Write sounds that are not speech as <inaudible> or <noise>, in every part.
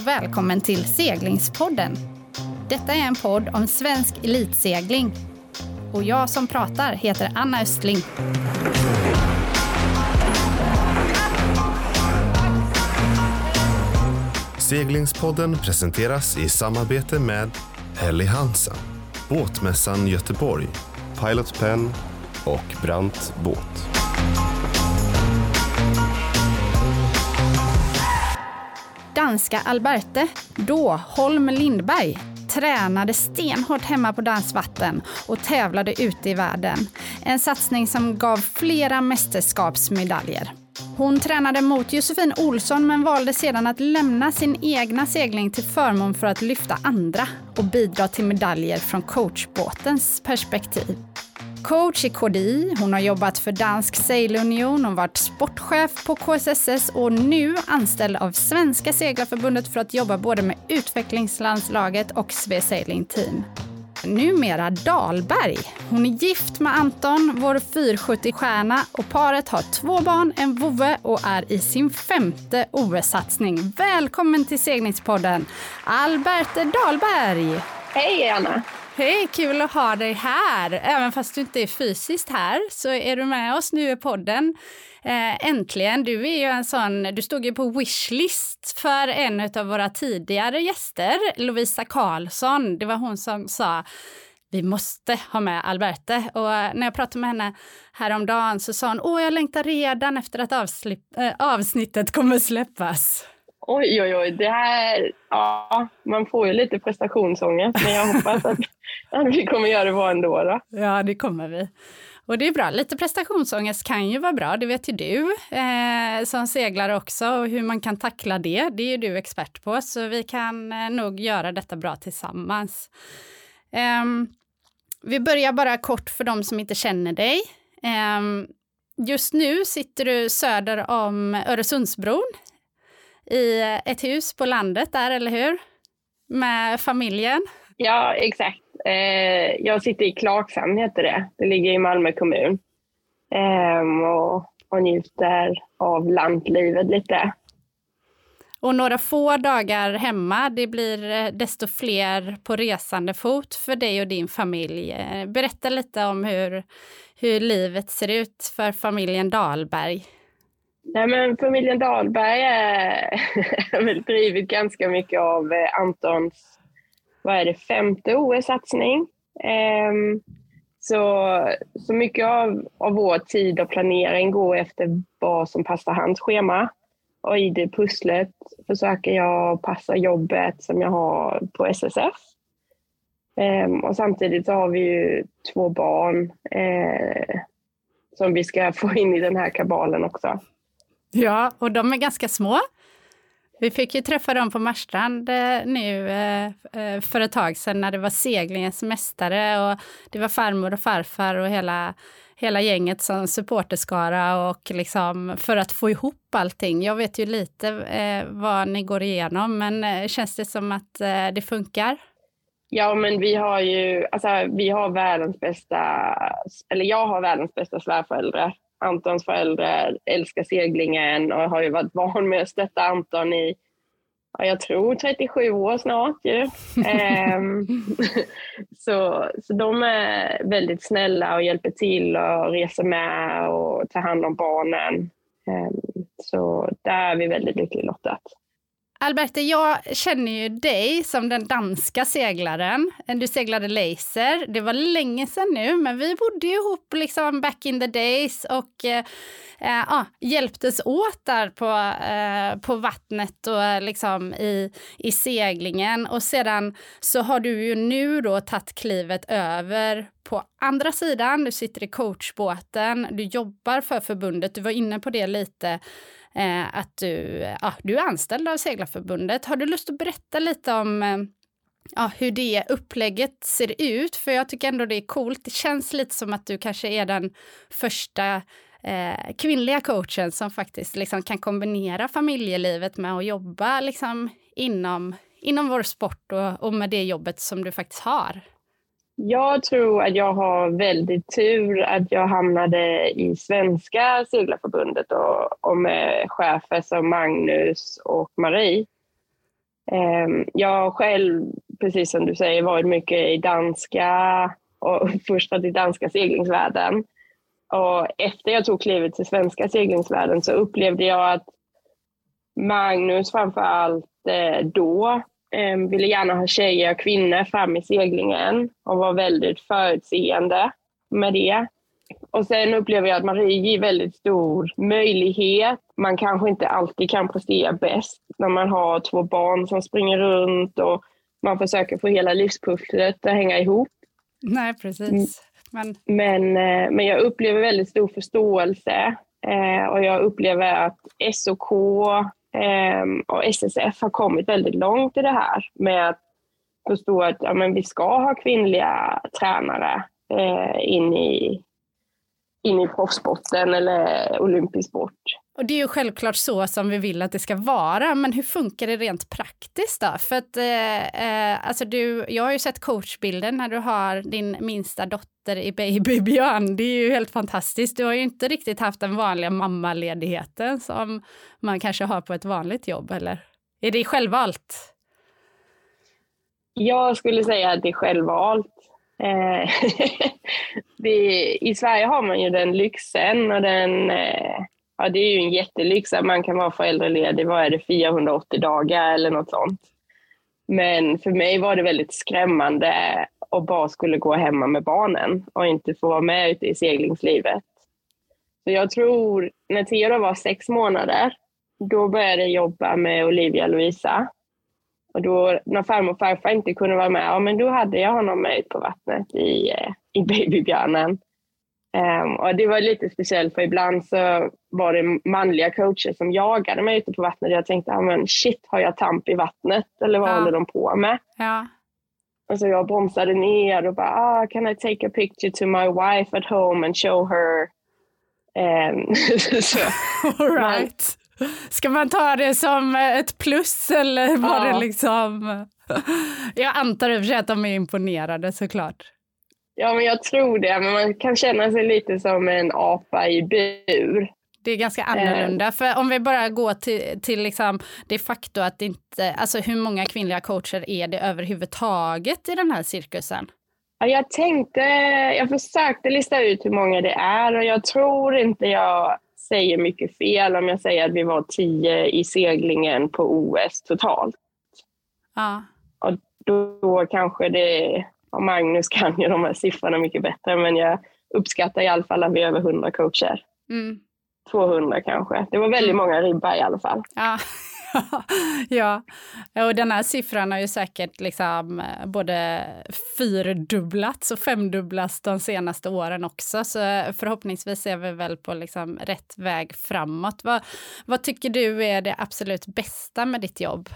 och välkommen till Seglingspodden. Detta är en podd om svensk elitsegling. Och jag som pratar heter Anna Östling. Seglingspodden presenteras i samarbete med Helly Hansen, Båtmässan Göteborg, Pilot Pen och Brant Båt. Danska Alberte, då Holm Lindberg, tränade stenhårt hemma på dansvatten och tävlade ute i världen. En satsning som gav flera mästerskapsmedaljer. Hon tränade mot Josefin Olsson men valde sedan att lämna sin egna segling till förmån för att lyfta andra och bidra till medaljer från coachbåtens perspektiv. Coach i KDI, hon har jobbat för Dansk Sailunion, hon varit sportchef på KSSS och nu anställd av Svenska Seglarförbundet för att jobba både med utvecklingslandslaget och Sve Sailing Team. Numera Dahlberg. Hon är gift med Anton, vår 470-stjärna och paret har två barn, en vovve och är i sin femte OS-satsning. Välkommen till seglingspodden, Alberte Dahlberg! Hej Anna! Hej, kul att ha dig här. Även fast du inte är fysiskt här så är du med oss nu i podden. Eh, äntligen, du är ju en sån, du stod ju på wishlist för en av våra tidigare gäster, Lovisa Karlsson. Det var hon som sa vi måste ha med Alberte. Och eh, när jag pratade med henne häromdagen så sa hon, åh jag längtar redan efter att äh, avsnittet kommer släppas. Oj, oj, oj. Det här, ja, man får ju lite prestationsångest, men jag hoppas att, att vi kommer göra det bra ändå. Då. Ja, det kommer vi. Och det är bra. Lite prestationsångest kan ju vara bra, det vet ju du eh, som seglar också. Och hur man kan tackla det, det är ju du expert på. Så vi kan eh, nog göra detta bra tillsammans. Eh, vi börjar bara kort för de som inte känner dig. Ehm, just nu sitter du söder om Öresundsbron i ett hus på landet där, eller hur? Med familjen. Ja, exakt. Eh, jag sitter i Klagshamn, heter det. Det ligger i Malmö kommun. Eh, och, och njuter av lantlivet lite. Och några få dagar hemma, det blir eh, desto fler på resande fot för dig och din familj. Eh, berätta lite om hur, hur livet ser ut för familjen Dahlberg. Nej, men familjen Dahlberg är <laughs> väl drivit ganska mycket av eh, Antons, vad är det, femte OS-satsning. Um, ehm, så, så mycket av, av vår tid och planering går efter vad som passar hans schema. Och i det pusslet försöker jag passa jobbet som jag har på SSF. Um, ehm, och samtidigt så har vi ju två barn eh, som vi ska <laughs> få in i den här kabalen också. Ja, och de är ganska små. Vi fick ju träffa dem på Marstrand eh, nu eh, eh, för ett tag sedan när det var seglingens mästare och det var farmor och farfar och hela, hela gänget som supporterskara och liksom för att få ihop allting. Jag vet ju lite vad ni går igenom, men känns det som att det funkar? Ja, men vi har ju, alltså vi har världens bästa, eller jag har världens bästa svärföräldrar Antons föräldrar älskar seglingen och har ju varit van med att stötta Anton i, ja, jag tror 37 år snart ju. um, <laughs> så, så de är väldigt snälla och hjälper till och reser med och tar hand om barnen. Um, så där är vi väldigt lyckligt lottat. Alberte, jag känner ju dig som den danska seglaren. Du seglade laser. Det var länge sedan nu, men vi bodde ihop liksom back in the days och eh, ah, hjälptes åt där på, eh, på vattnet och eh, liksom i, i seglingen. Och sedan så har du ju nu då tagit klivet över på andra sidan. Du sitter i coachbåten, du jobbar för förbundet. Du var inne på det lite eh, att du, ja, du är anställd av Seglarförbundet. Har du lust att berätta lite om eh, ja, hur det upplägget ser ut? För jag tycker ändå det är coolt. Det känns lite som att du kanske är den första eh, kvinnliga coachen som faktiskt liksom kan kombinera familjelivet med att jobba liksom inom, inom vår sport och, och med det jobbet som du faktiskt har. Jag tror att jag har väldigt tur att jag hamnade i Svenska seglarförbundet och, och med chefer som Magnus och Marie. Ehm, jag har själv, precis som du säger, varit mycket i danska och <laughs> först i danska seglingsvärlden. Och efter jag tog klivet till svenska seglingsvärlden så upplevde jag att Magnus framför allt eh, då ville gärna ha tjejer och kvinnor fram i seglingen och var väldigt förutseende med det. Och sen upplever jag att Marie ger väldigt stor möjlighet. Man kanske inte alltid kan prestera bäst när man har två barn som springer runt och man försöker få hela livspusslet att hänga ihop. Nej, precis. Men, men, eh, men jag upplever väldigt stor förståelse eh, och jag upplever att SOK Ehm, och SSF har kommit väldigt långt i det här med att förstå att ja, men vi ska ha kvinnliga tränare eh, in i in i proffssporten eller olympisk sport. Och det är ju självklart så som vi vill att det ska vara, men hur funkar det rent praktiskt då? För att eh, eh alltså du, jag har ju sett coachbilden när du har din minsta dotter i Babybjörn, Det är ju helt fantastiskt. Du har ju inte riktigt haft den vanliga mammaledigheten som man kanske har på ett vanligt jobb, eller? Är det självvalt? Jag skulle säga att det är självvalt. Eh, <laughs> det, I Sverige har man ju den lyxen och den, eh, ja det är ju en jättelyx att man kan vara föräldraledig, vad är det, 480 dagar eller något sånt. Men för mig var det väldigt skrämmande att bara skulle gå hemma med barnen och inte få vara med ute i seglingslivet. Så jag tror, när Theodor var sex månader, då började jag jobba med Olivia och Louisa. Och då när farmor och farfar inte kunde vara med, ja men då hade jag honom med ut på vattnet i, eh, i babybjörnen. Um, och det var lite speciellt för ibland så var det manliga coacher som jagade mig ute på vattnet. Jag tänkte, ah, men shit, har jag tamp i vattnet eller vad ja. håller de på med? Ja. Och så jag bromsade ner och bara, ah, can I take a picture to my wife at home and show her? Um, <laughs> så, All right. Ska man ta det som ett plus eller var ja. det liksom... <laughs> Jag antar i och för sig att de är imponerade såklart. Ja, men jag tror det. Men man kan känna sig lite som en apa i bur. Det är ganska annorlunda. Eh. För om vi bara går till, till liksom det faktum att inte, alltså hur många kvinnliga coacher är det överhuvudtaget i den här cirkusen? Ja, jag tänkte, jag försökte lista ut hur många det är och jag tror inte jag säger mycket fel om jag säger att vi var tio i seglingen på OS totalt. Ja. Och då, då kanske det, och Magnus kan ju de här siffrorna mycket bättre, men jag uppskattar i alla fall att vi är över 100 coacher. Mm. 200 kanske. Det var väldigt mm. många ribbar i alla fall. <laughs> Ja. ja, och den här siffran har ju säkert liksom eh, både fyrdubblats och femdubblats de senaste åren också. Så förhoppningsvis är vi väl på liksom rätt väg framåt. Vad, vad tycker du är det absolut bästa med ditt jobb?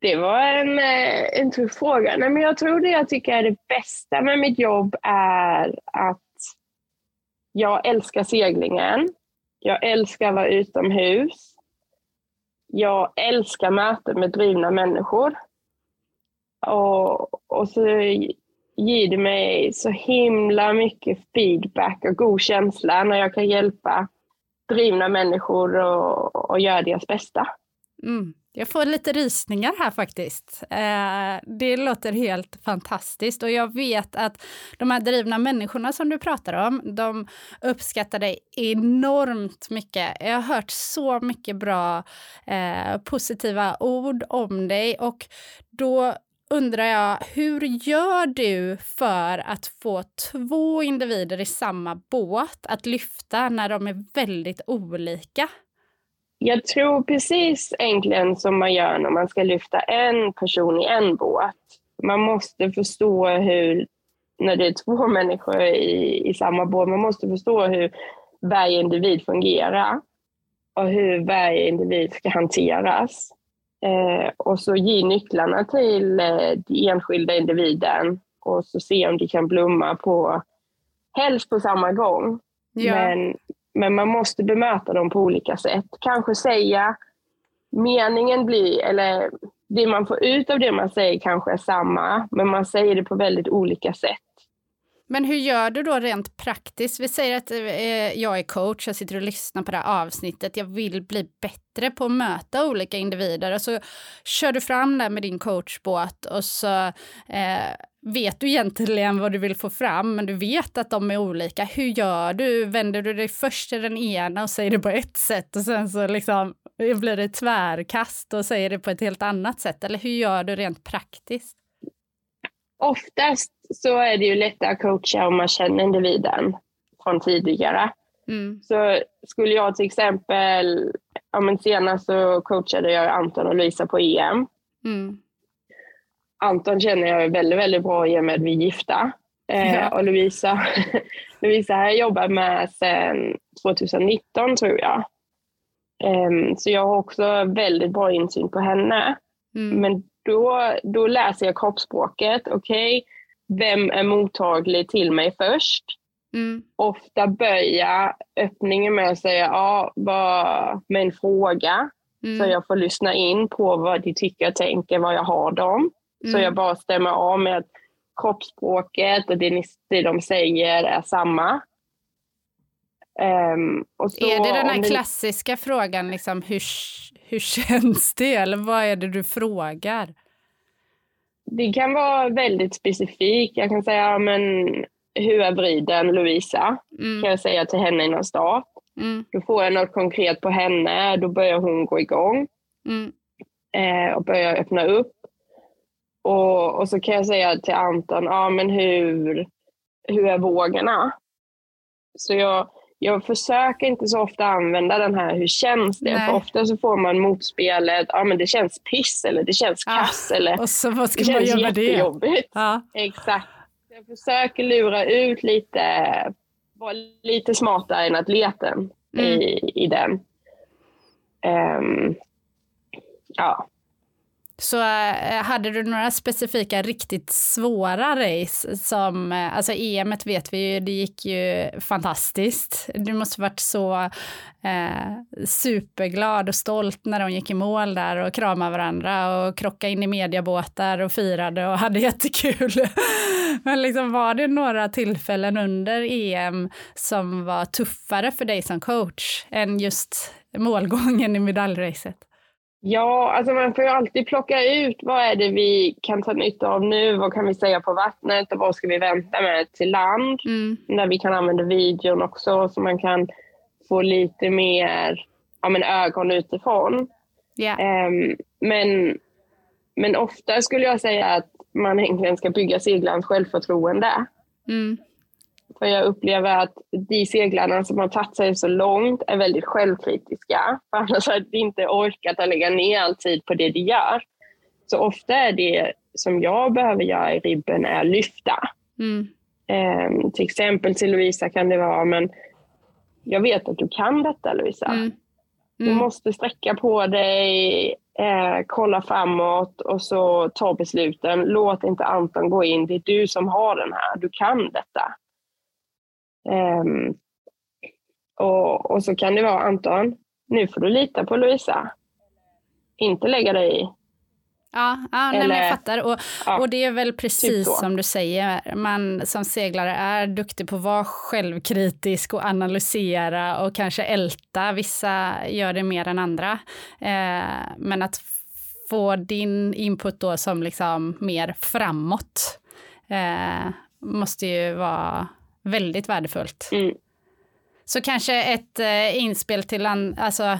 Det var en, eh, en tuff fråga. Nej, men jag tror det jag tycker är det bästa med mitt jobb är att jag älskar seglingen. Jag älskar att vara utomhus jag älskar möten med drivna människor. Och, och så ger det mig så himla mycket feedback och god känsla när jag kan hjälpa drivna människor och, och göra deras bästa. Mm. Jag får lite rysningar här faktiskt. Eh, det låter helt fantastiskt och jag vet att de här drivna människorna som du pratar om, de uppskattar dig enormt mycket. Jag har hört så mycket bra eh, positiva ord om dig och då undrar jag, hur gör du för att få två individer i samma båt att lyfta när de är väldigt olika? Jag tror precis egentligen som man gör när man ska lyfta en person i en båt. Man måste förstå hur, när det är två <laughs> människor i, i samma båt, man måste förstå hur varje individ fungerar och hur varje individ ska hanteras. Eh, och så ge nycklarna till eh, den enskilda individen och så se om de kan blomma på, helst på samma gång. Ja. Men men man måste bemöta dem på olika sätt. Kanske säga, meningen blir, eller det man får ut av det man säger kanske är samma, men man säger det på väldigt olika sätt. Men hur gör du då rent praktiskt? Vi säger att eh, jag är coach, jag sitter och lyssnar på det här avsnittet, jag vill bli bättre på att möta olika individer och så kör du fram där med din coachbåt och så eh, vet du egentligen vad du vill få fram, men du vet att de är olika. Hur gör du? Vänder du dig först till den ena och säger det på ett sätt och sen så liksom blir det tvärkast och säger det på ett helt annat sätt? Eller hur gör du rent praktiskt? Oftast så är det ju lättare att coacha om man känner individen från tidigare. Mm. Så skulle jag till exempel, ja men senast så coachade jag Anton och Louisa på EM. Mm. Anton känner jag väldigt, väldigt bra i och med att vi är gifta. Eh, Ja. och Lovisa, Lovisa <laughs> har jag jobbat med sedan 2019 tror jag. Ehm, så jag har också väldigt bra insyn på henne. Mm. Men då, då läser jag kroppsspråket. Okej, vem är mottaglig till mig först? Mm. Ofta börjar öppningen med att säga ja, vad, med en fråga. Mm. Så jag får lyssna in på vad de tycker och tänker, vad jag har dem. Så Mm. jag bara stämmer av med att kroppsspråket och det, ni, det de säger är samma. Och så är det den här klassiska frågan, liksom, hur, hur känns det? Eller vad är det du frågar? Det kan vara väldigt specifikt. Jag kan säga, men, hur är vriden Lovisa? Mm. Kan jag säga till henne innan start. Mm. Då får jag något konkret på henne. Då börjar hon gå igång Mm. eh, och börjar öppna upp. Och, och så kan jag säga till Anton, ja men hur, hur är vågorna? Så jag, jag försöker inte så ofta använda den här hur känns det? Nej. För ofta så får man motspelet, ja men det känns piss eller det känns Ja, kass eller Och så vad ska det man känns göra med det? jättejobbigt. Ja. Exakt. Jag försöker lura ut lite, vara lite smartare än atleten Mm. i, i den. Ehm, ja. Så eh, hade du några specifika riktigt svåra race som, eh, alltså EM vet vi ju, det gick ju fantastiskt. Du måste varit så eh, superglad och stolt när de gick i mål där och kramade varandra och krockade in i mediabåtar och firade och hade <laughs> jättekul. Men liksom var det några tillfällen under EM som var tuffare för dig som coach än just målgången i medaljracet? Ja, alltså man får ju alltid plocka ut vad är det vi kan ta nytta av nu, vad kan vi säga på vattnet och vad ska vi vänta med till land. Mm. Där vi kan använda videon också så man kan få lite mer ja, men ögon utifrån. Ja. Ehm, men, men ofta skulle jag säga att man egentligen ska bygga seglarens självförtroende. Mm. För jag upplever att de seglarna som har tagit sig så långt är väldigt självkritiska. För annars har de inte orkat att lägga ner all tid på det de gör. Så ofta är det som jag behöver göra i ribben är att lyfta. Mm. Ehm, till exempel till Lovisa kan det vara, men jag vet att du kan detta Lovisa. Mm. Du Mm. måste sträcka på dig, eh, kolla framåt och så ta besluten. Låt inte Anton gå in. Det är du som har den här. Du kan detta. Ehm, och, och så kan det vara Anton, nu får du lita på Lovisa. Inte lägga dig i. Ja, ja nej, men Eller- jag fattar. Och, Ja, och det är väl precis typ som du säger, man som seglare är duktig på att vara självkritisk och analysera och kanske älta. Vissa gör det mer än andra. Eh, men att få din input då som liksom mer framåt eh, måste ju vara väldigt värdefullt. Mm. Så kanske ett eh, inspel till an, alltså,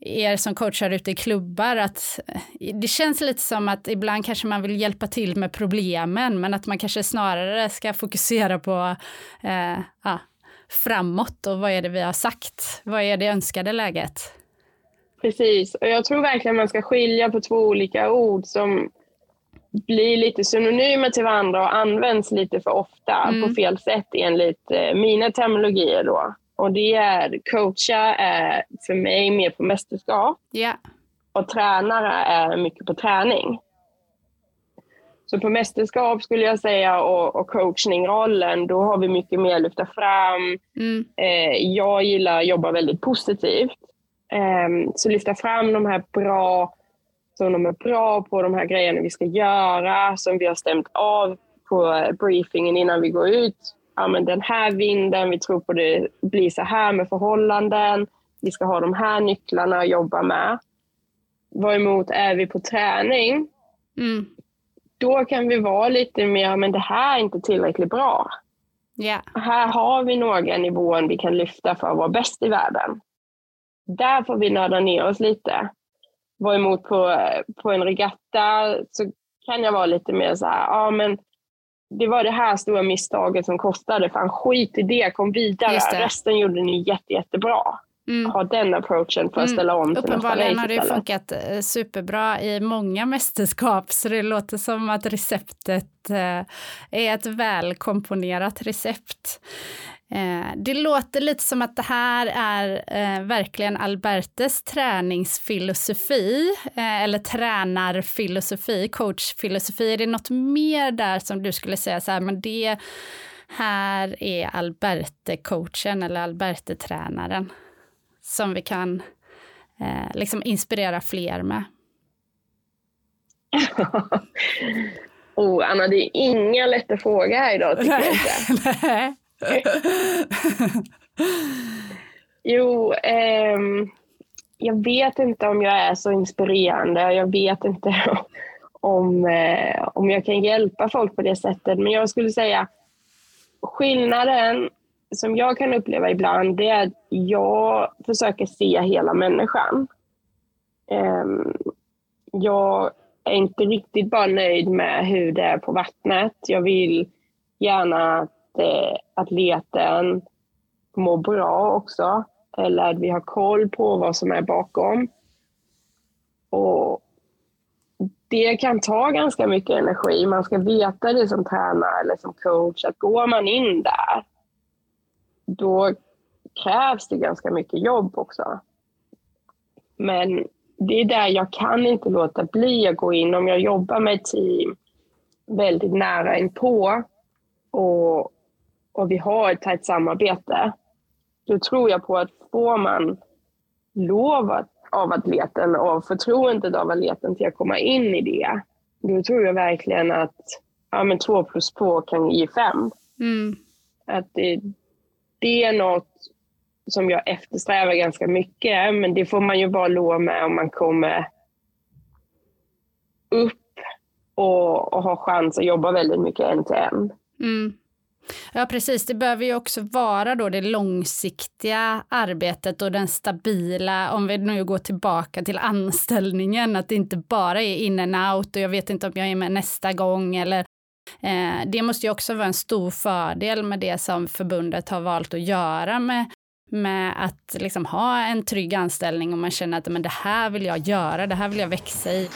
er som coachar ute i klubbar, att eh, det känns lite som att ibland kanske man vill hjälpa till med problemen, men att man kanske snarare ska fokusera på eh, ja, framåt och vad är det vi har sagt? Vad är det önskade läget? Precis, och jag tror verkligen man ska skilja på två olika ord som blir lite synonymer till varandra och används lite för ofta Mm. på fel sätt enligt eh, mina terminologier då. Och det är coacha är för mig mer på mästerskap Ja, och tränare är mycket på träning. Så på mästerskap skulle jag säga och, och coachningrollen, då har vi mycket mer att lyfta fram. mm, Eh, jag gillar att jobba väldigt positivt. Eh, så lyfta fram de här bra, som de är bra på, de här grejerna vi ska göra, som vi har stämt av på briefingen innan vi går ut ja, men den här vinden, vi tror på det blir så här med förhållanden, vi ska ha de här nycklarna att jobba med. Varemot är vi på träning, mm. då kan vi vara lite mer, men det här är inte tillräckligt bra. Yeah. Här har vi några nivåer vi kan lyfta för att vara bäst i världen. Där får vi nörda ner oss lite. Varemot på, på en regatta så kan jag vara lite mer så här, ja men det var det här stora misstaget som kostade. Fan skit i det, kom vidare. Resten gjorde ni jätte, jättebra. Mm. Ha den approachen för att mm. ställa om till Uppenbarligen har det funkat eh, superbra i många mästerskap, så det låter som att receptet eh, är ett välkomponerat recept. Eh, det låter lite som att det här är eh, verkligen Albertes träningsfilosofi, eh, eller tränarfilosofi, coachfilosofi. Är det något mer där som du skulle säga så här, men det här är Alberte-coachen eller Alberte-tränaren som vi kan eh, liksom inspirera fler med? <laughs> oh, Anna, det är inga lätta frågor här idag tycker jag inte. <laughs> <laughs> jo, ehm, jag vet inte om jag är så inspirerande. Jag vet inte <laughs> om, eh, om jag kan hjälpa folk på det sättet. Men jag skulle säga skillnaden som jag kan uppleva ibland det är att jag försöker se hela människan. Um, jag är inte riktigt bara nöjd med hur det är på vattnet. Jag vill gärna att eh, atleten mår bra också. Eller att vi har koll på vad som är bakom. Och det kan ta ganska mycket energi. Man ska veta det som tränare eller som coach att går man in där då krävs det ganska mycket jobb också. Men det är där jag kan inte låta bli att gå in om jag jobbar med ett team väldigt nära inpå och, och vi har ett tajt samarbete. Då tror jag på att får man lov av atleten och förtroendet av atleten till att komma in i det, då tror jag verkligen att ja, men två plus två kan ge fem. Mm. Att det, det är något som jag eftersträvar ganska mycket, men det får man ju bara lov med om man kommer upp och, och har chans att jobba väldigt mycket en till en. Mm. Ja, precis. Det behöver ju också vara då det långsiktiga arbetet och den stabila, om vi nu går tillbaka till anställningen, att det inte bara är in and out och jag vet inte om jag är med nästa gång eller Eh, det måste ju också vara en stor fördel med det som förbundet har valt att göra med, med att liksom ha en trygg anställning och man känner att men det här vill jag göra, det här vill jag växa i.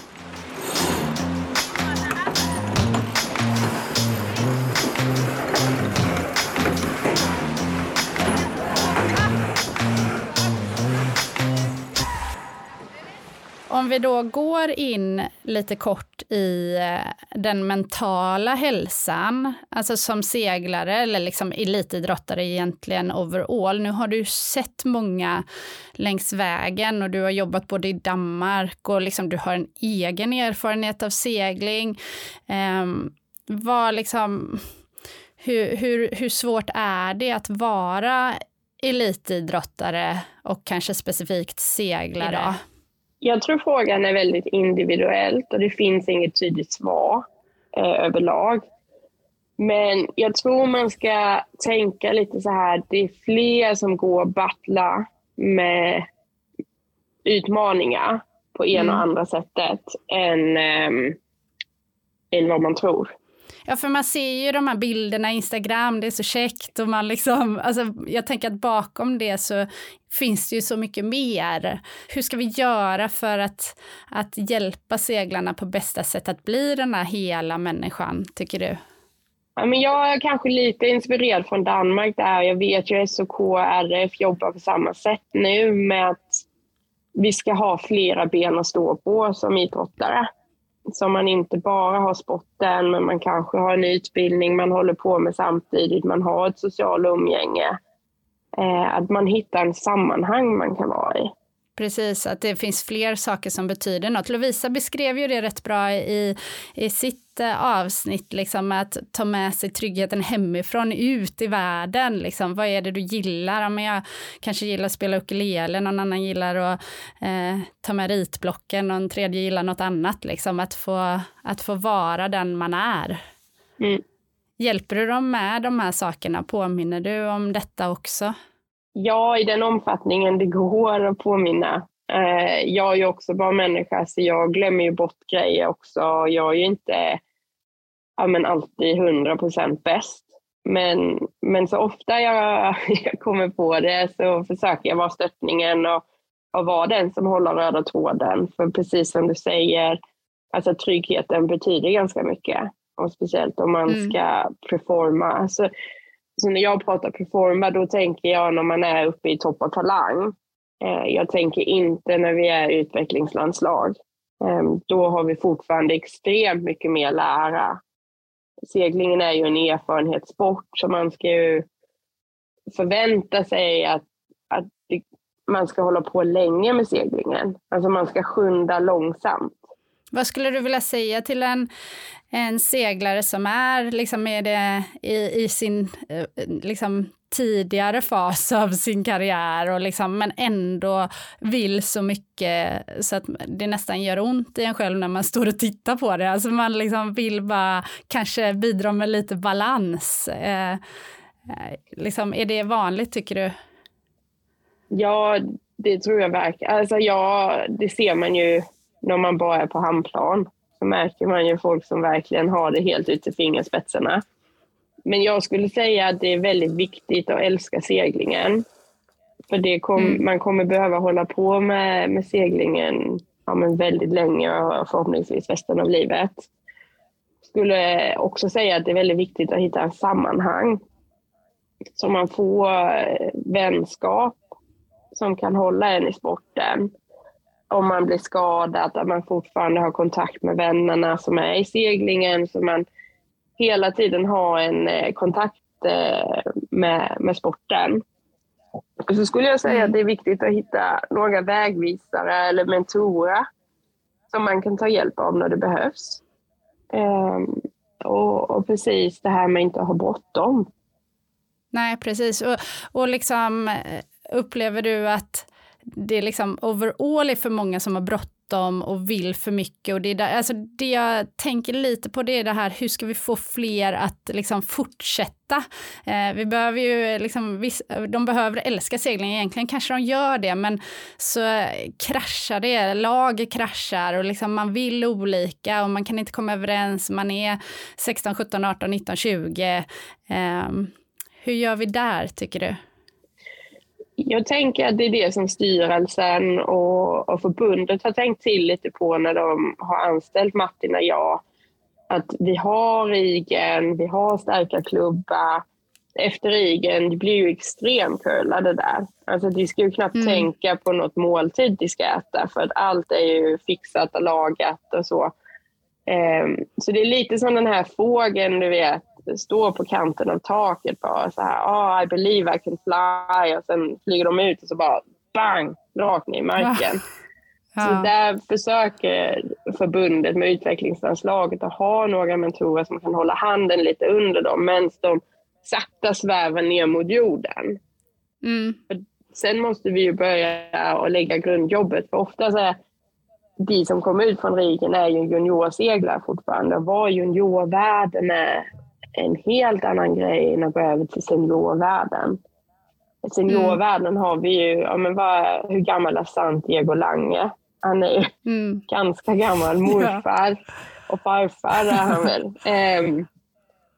Om vi då går in lite kort i eh, den mentala hälsan, alltså som seglare eller liksom elitidrottare egentligen overall. Nu har du sett många längs vägen och du har jobbat både i Danmark och liksom du har en egen erfarenhet av segling. Um, vad liksom, hur, hur, hur svårt är det att vara elitidrottare och kanske specifikt seglare? Jag tror frågan är väldigt individuellt och det finns inget tydligt svar eh, överlag. Men jag tror man ska tänka lite så här, det är fler som går och battlar med utmaningar på ena mm. och andra sättet än, ähm, än vad man tror. Ja, för man ser ju de här bilderna i Instagram, det är så käckt och man liksom, alltså jag tänker att bakom det så finns det ju så mycket mer. Hur ska vi göra för att, att hjälpa seglarna på bästa sätt att bli den här hela människan, tycker du? Ja, men jag är kanske lite inspirerad från Danmark där. Jag vet ju SOK och RF jobbar på samma sätt nu med att vi ska ha flera ben att stå på som idrottare som man inte bara har sporten, men man kanske har en utbildning man håller på med samtidigt, man har ett socialt umgänge. Eh, att man hittar en sammanhang man kan vara i. Precis, att det finns fler saker som betyder något. Lovisa beskrev ju det rätt bra i, i sitt eh, avsnitt, liksom att ta med sig tryggheten hemifrån ut i världen. Liksom. Vad är det du gillar? Ja, men jag kanske gillar att spela ukulele, någon annan gillar att eh, ta med ritblocken, någon tredje gillar något annat. Liksom. Att, få, att få vara den man är. Mm. Hjälper du dem med de här sakerna? Påminner du om detta också? Ja, i den omfattningen det går att påminna. Eh, jag är ju också bara människa, så jag glömmer ju bort grejer också. Jag är ju inte ja, men alltid hundra procent bäst. Men, men så ofta jag, <laughs> jag kommer på det så försöker jag vara stöttningen och, och vara den som håller röda tråden. För precis som du säger, alltså tryggheten betyder ganska mycket. Och speciellt om man mm. ska performa. Alltså, så när jag pratar performa, då tänker jag när man är uppe i topp av talang. Eh, jag tänker inte när vi är utvecklingslandslag. Ehm, då har vi fortfarande extremt mycket mer lära. Seglingen är ju en erfarenhetssport, så man ska ju förvänta sig att, att man ska hålla på länge med seglingen. Alltså man ska skynda långsamt. Vad skulle du vilja säga till en, en seglare som är liksom är det i, i sin eh, liksom, tidigare fas av sin karriär och liksom, men ändå vill så mycket så att det nästan gör ont i en själv när man står och tittar på det. Alltså man liksom vill bara kanske bidra med lite balans. Eh, eh liksom, är det vanligt tycker du? Ja, det tror jag verkligen. Alltså, ja, det ser man ju när man bara är på handplan så märker man ju folk som verkligen har det helt ut till fingerspetsarna. Men jag skulle säga att det är väldigt viktigt att älska seglingen. För det kom, mm. man kommer behöva hålla på med, med seglingen ja, men väldigt länge och förhoppningsvis resten av livet. Skulle också säga att det är väldigt viktigt att hitta en sammanhang. Så man får eh, vänskap som kan hålla en i sporten om man blir skadad, att man fortfarande har kontakt med vännerna som är i seglingen, så man hela tiden har en eh, kontakt eh, med, med sporten. Och så skulle jag säga mm. att det är viktigt att hitta några vägvisare eller mentorer som man kan ta hjälp av när det behövs. Um, och, och, precis det här med att inte ha bråttom. Nej, precis. Och, och liksom, eh, upplever du att det är liksom overall är för många som har bråttom och vill för mycket. Och det, är där, alltså det jag tänker lite på det är det här, hur ska vi få fler att liksom fortsätta? Eh, vi behöver ju liksom, viss, de behöver älska segling, egentligen kanske de gör det, men så kraschar det, lag kraschar och liksom man vill olika och man kan inte komma överens, man är 16, 17, 18, 19, 20. Eh, hur gör vi där, tycker du? Jag tänker att det är det som styrelsen och, och förbundet har tänkt till lite på när de har anställt Martin och jag. Att vi har Igen, vi har starka klubbar. Efter Igen, det blir ju extremcurlade där. Alltså vi ska ju knappt mm. tänka på något måltid de ska äta för att allt är ju fixat och lagat och så. Um, så det är lite som den här fågeln, du vet, står på kanten av taket bara så här, oh, I believe I can fly och sen flyger de ut och så bara bang, rakt ner i marken. Ja. Så där försöker förbundet med utvecklingsanslaget att ha några mentorer som kan hålla handen lite under dem medan de sakta svävar ner mot jorden. Mm. Sen måste vi ju börja och lägga grundjobbet, för ofta så är de som kommer ut från riken är ju juniorseglare fortfarande. Vad juniorvärlden är en helt annan grej än att gå över till seniorvärlden. I seniorvärlden mm. har vi ju, ja, men vad, hur gammal är Santiago Lange? Han är ju mm. ganska gammal <laughs> morfar ja. och farfar är han väl. Um,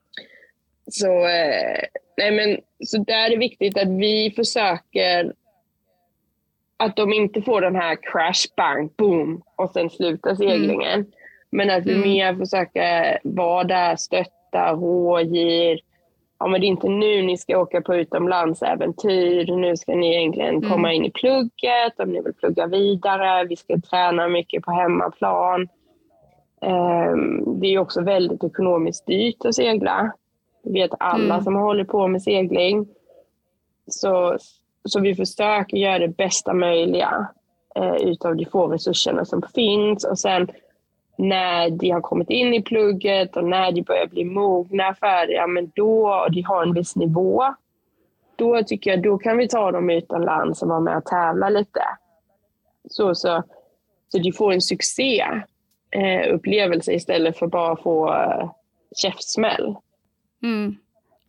<laughs> så, uh, nej men, så där är det viktigt att vi försöker att de inte får den här crash, bang, boom och sen slutar seglingen. Mm. Men att vi mm. mer försöker vara där, stötta berätta, rådgir. Ja, men det är inte nu ni ska åka på utomlandsäventyr. Nu ska ni egentligen mm. komma in i plugget om ni vill plugga vidare. Vi ska träna mycket på hemmaplan. Um, det är också väldigt ekonomiskt dyrt att segla. Det vet alla mm. som håller på med segling. Så, så vi försöker göra det bästa möjliga. eh, utav de få resurserna som finns och sen när de har kommit in i plugget och när de börjar bli mogna färdiga, ja, men då och de har en viss nivå, då tycker jag då kan vi ta dem utomlands och vara med och tävla lite. Så, så, så de får en succéupplevelse eh, istället för bara få eh, käftsmäll. Mm.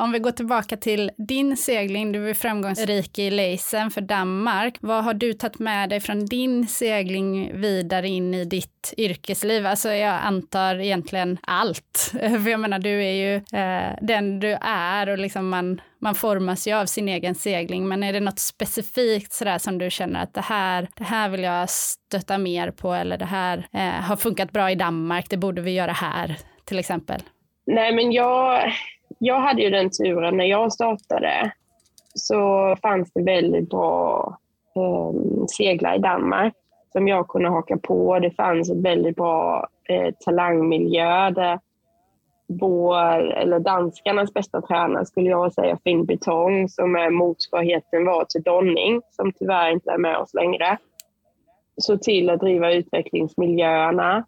Om vi går tillbaka till din segling, du är framgångsrik i Leisen för Danmark. Vad har du tagit med dig från din segling vidare in i ditt yrkesliv? Alltså jag antar egentligen allt. <laughs> För jag menar, du är ju eh, den du är och liksom man, man formas ju av sin egen segling. Men är det något specifikt sådär som du känner att det här, det här vill jag stötta mer på eller det här eh, har funkat bra i Danmark, det borde vi göra här till exempel? Nej, men jag jag hade ju den turen när jag startade så fanns det väldigt bra eh, seglar i Danmark som jag kunde haka på. Det fanns en väldigt bra eh, talangmiljö där vår, eller danskarnas bästa tränare skulle jag säga, Finn Betong, som är motsvarigheten var till Donning, som tyvärr inte är med oss längre. Så till att driva utvecklingsmiljöerna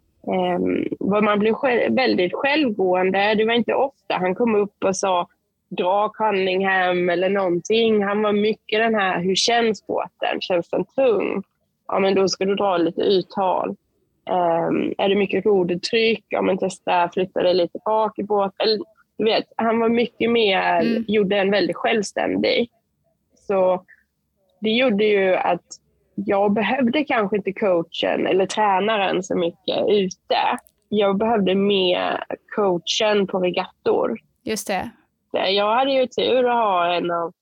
man blev själv, väldigt självgående. Det var inte ofta han kom upp och sa dra Cunningham eller någonting. Han var mycket den här, hur känns båten? Känns den tung? Ja, men då ska du dra lite uttal. Um, är det mycket rodertryck? Ja, men testa flytta dig lite bak i båten. Du vet, han var mycket mer, mm. gjorde en väldigt självständig. Så det gjorde ju att jag behövde kanske inte coachen eller tränaren så mycket ute. Jag behövde mer coachen på regattor. Just det. Jag hade ju tur att ha en av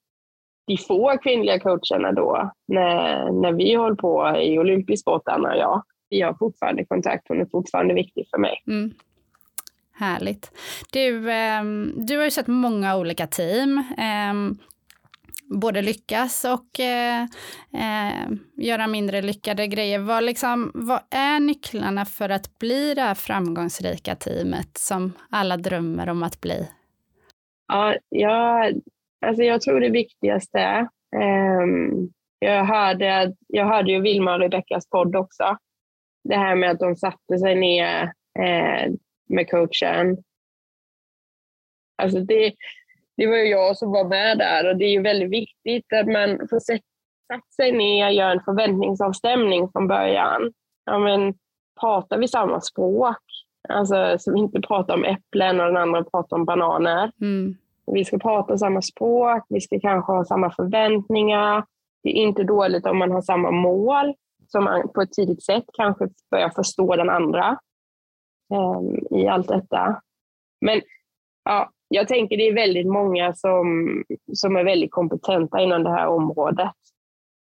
de få kvinnliga coacherna då, när, när vi höll på i olympisk sport, Anna och jag. Vi har fortfarande kontakt, hon är fortfarande viktig för mig. Mm. Härligt. Du, eh, du har ju sett många olika team. Både lyckas och eh, eh, göra mindre lyckade grejer. Vad, liksom, vad är nycklarna för att bli det här framgångsrika teamet som alla drömmer om att bli? Ja, jag, alltså jag tror det viktigaste um, jag, hörde, jag hörde ju Vilma och Rebeckas podd också. Det här med att de satte sig ner eh, med coachen. Alltså det, det var ju jag som var med där och det är ju väldigt viktigt att man får sätta sig ner och göra en förväntningsavstämning från början. Ja, men, pratar vi samma språk? Alltså, så vi inte pratar om äpplen och den andra pratar om bananer. Mm. Vi ska prata samma språk, vi ska kanske ha samma förväntningar. Det är inte dåligt om man har samma mål, så man på ett tidigt sätt kanske börjar förstå den andra um, i allt detta. Men ja, jag tänker det är väldigt många som, som är väldigt kompetenta inom det här området.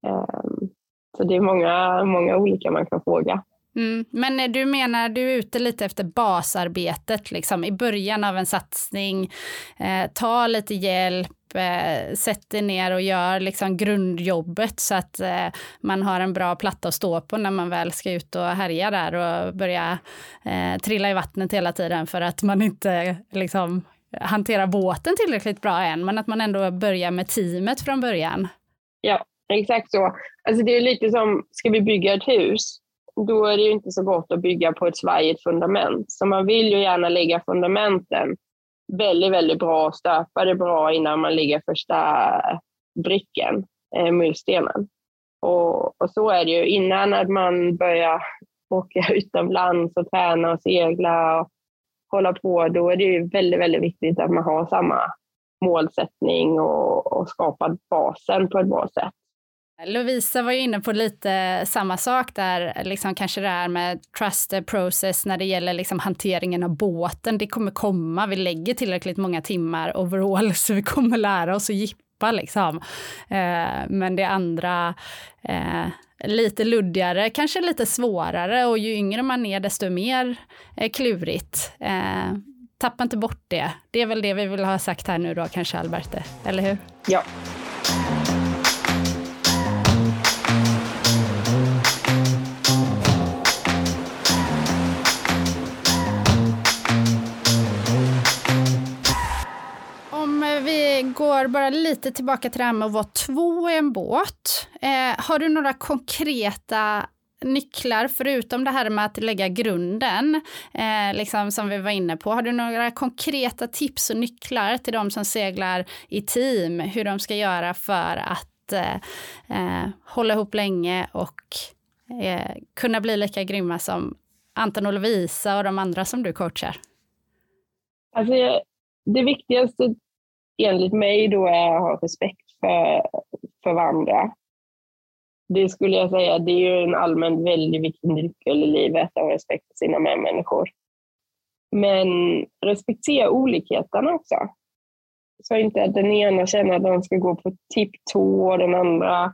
Ehm, så det är många, många olika man kan fråga. Mm. Men eh, du menar, du är ute lite efter basarbetet, liksom i början av en satsning, eh, ta lite hjälp, eh, sätt dig ner och gör liksom grundjobbet så att eh, man har en bra platta att stå på när man väl ska ut och härja där och börja eh, trilla i vattnet hela tiden för att man inte liksom hantera båten tillräckligt bra än, men att man ändå börjar med teamet från början. Ja, exakt så. Alltså det är lite som, ska vi bygga ett hus? Då är det ju inte så gott att bygga på ett svajigt fundament. Så man vill ju gärna lägga fundamenten väldigt, väldigt bra, och stöpa det bra innan man lägger första bricken, eh, murstenen. Och, och så är det ju innan att man börjar åka <laughs> utomlands och träna och segla och hålla på, då är det ju väldigt, väldigt viktigt att man har samma målsättning och, och skapar basen på ett bra sätt. Lovisa var ju inne på lite samma sak där, liksom kanske det här med trust the process när det gäller liksom hanteringen av båten. Det kommer komma, vi lägger tillräckligt många timmar overall så vi kommer lära oss att jippa liksom. Eh, men det andra, eh, lite luddigare, kanske lite svårare och ju yngre man är desto mer eh, klurigt. Eh, tappa inte bort det. Det är väl det vi vill ha sagt här nu då kanske Alberte, eller hur? Ja. Eh, går bara lite tillbaka till det här med att vara två i en båt. Eh, har du några konkreta nycklar, förutom det här med att lägga grunden, eh, liksom som vi var inne på, har du några konkreta tips och nycklar till de som seglar i team, hur de ska göra för att eh, eh, hålla ihop länge och eh, kunna bli lika grymma som Anton och Lovisa och de andra som du coachar? Alltså, det viktigaste enligt mig då är att ha respekt för, för varandra. Det skulle jag säga, det är ju en allmänt väldigt viktig nyckel i livet, att ha respekt för sina medmänniskor. Men respektera olikheterna också. Så inte att den ena känner att de ska gå på tipptå och den andra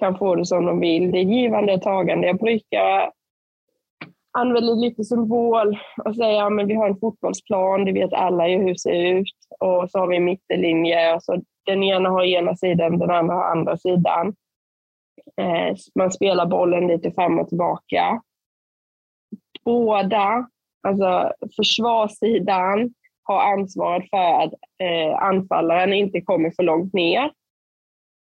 kan få det som de vill. Det är givande och tagande. Jag brukar använder lite symbol och säger att vi har en fotbollsplan, det vet alla hur det ser ut. Och så har vi en mittenlinje. Och så den ena har ena sidan, den andra har andra sidan. Eh, man spelar bollen lite fram och tillbaka. Båda, alltså försvarssidan, har ansvaret för att eh, anfallaren inte kommer för långt ner.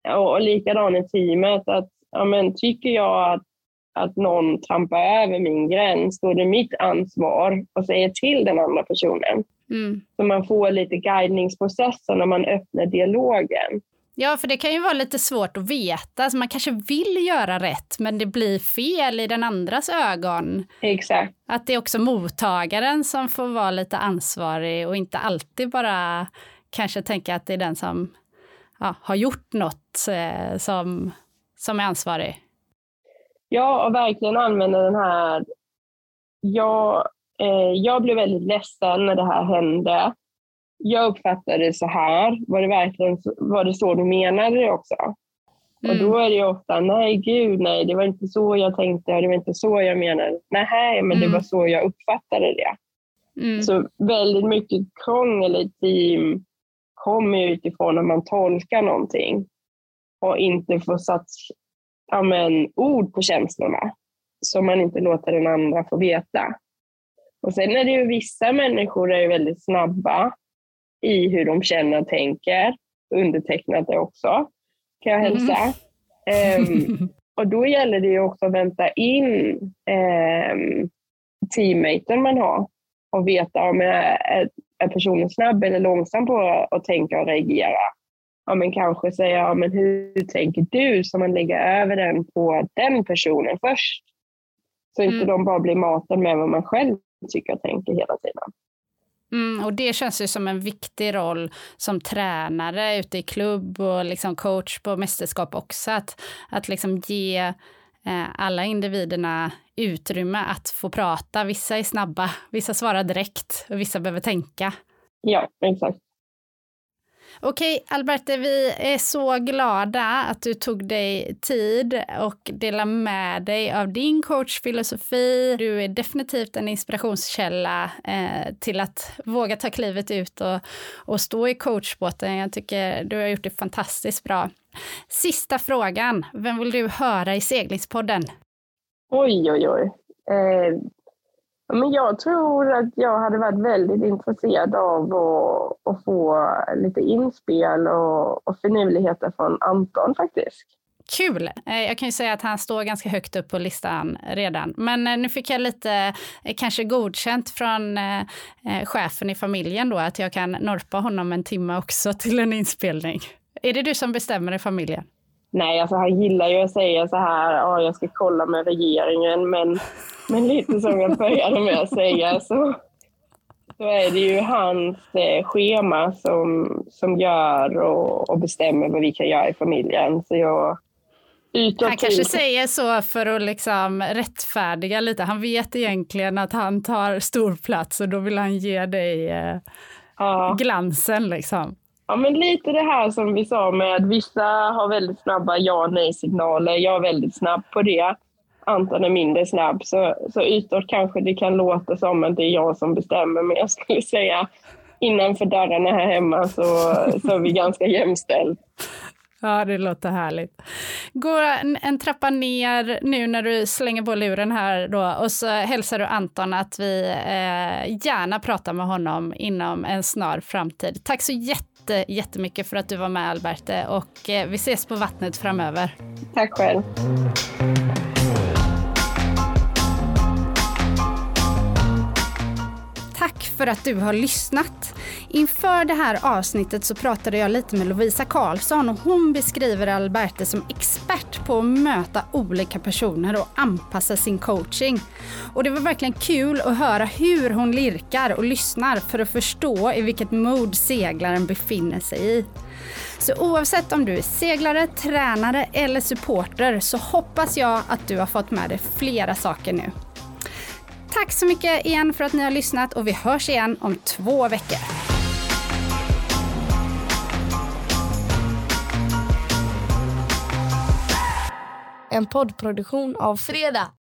Och, och likadant i teamet, att ja, men, tycker jag att, att någon trampar över min gräns, då är det mitt ansvar att säga till den andra personen. Mm. Så man får lite guidningsprocesser när man öppnar dialogen. Ja, för det kan ju vara lite svårt att veta. Alltså man kanske vill göra rätt, men det blir fel i den andras ögon. Exakt. Att det är också mottagaren som får vara lite ansvarig och inte alltid bara kanske tänka att det är den som ja, har gjort något eh, som, som är ansvarig. Ja, och verkligen använda den här... Jag, eh, jag blev väldigt ledsen när det här hände jag uppfattade det så här. Var det verkligen var det så du menade det också? Mm. Och då är det ofta, nej gud, nej, det var inte så jag tänkte, det var inte så jag menade. Nej, men mm. det var så jag uppfattade det. Mm. Så väldigt mycket krångel i team kommer utifrån att man tolkar någonting och inte får satt ja, men, ord på känslorna som man inte låter den andra få veta. Och sen är det ju vissa människor är väldigt snabba i hur de känner och tänker. Undertecknat det också, kan jag hälsa. Mm. Um, <laughs> och då gäller det ju också att vänta in um, teammaten man har och veta om är, är personen snabb eller långsam på att tänka och reagera. Ja, men kanske säga, ja, men hur tänker du? Så man lägger över den på den personen först. Så inte mm. de bara blir matade med vad man själv tycker och tänker hela tiden. Mm, och det känns ju som en viktig roll som tränare ute i klubb och liksom coach på mästerskap också. Att, att liksom ge eh, alla individerna utrymme att få prata. Vissa är snabba, vissa svarar direkt och vissa behöver tänka. Ja, exakt. Okej, Alberte, vi är så glada att du tog dig tid och delade med dig av din coachfilosofi. Du är definitivt en inspirationskälla eh, till att våga ta klivet ut och, och stå i coachbåten. Jag tycker du har gjort det fantastiskt bra. Sista frågan, vem vill du höra i seglingspodden? Oj, oj, oj. Eh, men jag tror att jag hade varit väldigt intresserad av att, att få lite inspel och, och finurligheter från Anton faktiskt. Kul! Eh, jag kan ju säga att han står ganska högt upp på listan redan. Men eh, nu fick jag lite eh, kanske godkänt från chefen i familjen då att jag kan norpa honom en timme också <laughs> till en inspelning. Är det du som bestämmer i familjen? Nej, alltså han gillar ju att säga så här, oh, jag ska kolla med regeringen, men, men lite som jag började med att säga så, så är det ju hans eh, schema som, som gör och, och bestämmer vad vi kan göra i familjen. Så jag, han kanske säger så för att liksom rättfärdiga lite. Han vet egentligen att han tar stor plats och då vill han ge dig eh, ja. glansen liksom. Ja, men lite det här som vi sa med att vissa har väldigt snabba ja och nej-signaler. Jag är väldigt snabb på det. Anton är mindre snabb. Så, så utåt kanske det kan låta som att det är jag som bestämmer, men jag skulle säga innanför dörrarna här hemma så, så är vi ganska jämställt. Ja, det låter härligt. Gå en, en, trappa ner nu när du slänger på luren här då och så hälsar du Anton att vi eh, gärna pratar med honom inom en snar framtid. Tack så jättemycket jätte, jättemycket för att du var med Alberte eh, och eh, vi ses på vattnet framöver. Tack själv. Tack för att du har lyssnat. Inför det här avsnittet så pratade jag lite med Lovisa Karlsson och hon beskriver Alberte som expert på att möta olika personer och anpassa sin coaching. Och det var verkligen kul att höra hur hon lirkar och lyssnar för att förstå i vilket mod seglaren befinner sig i. Så oavsett om du är seglare, tränare eller supporter så hoppas jag att du har fått med dig flera saker nu. Tack så mycket igen för att ni har lyssnat och vi hörs igen om två veckor. En poddproduktion av Fredag.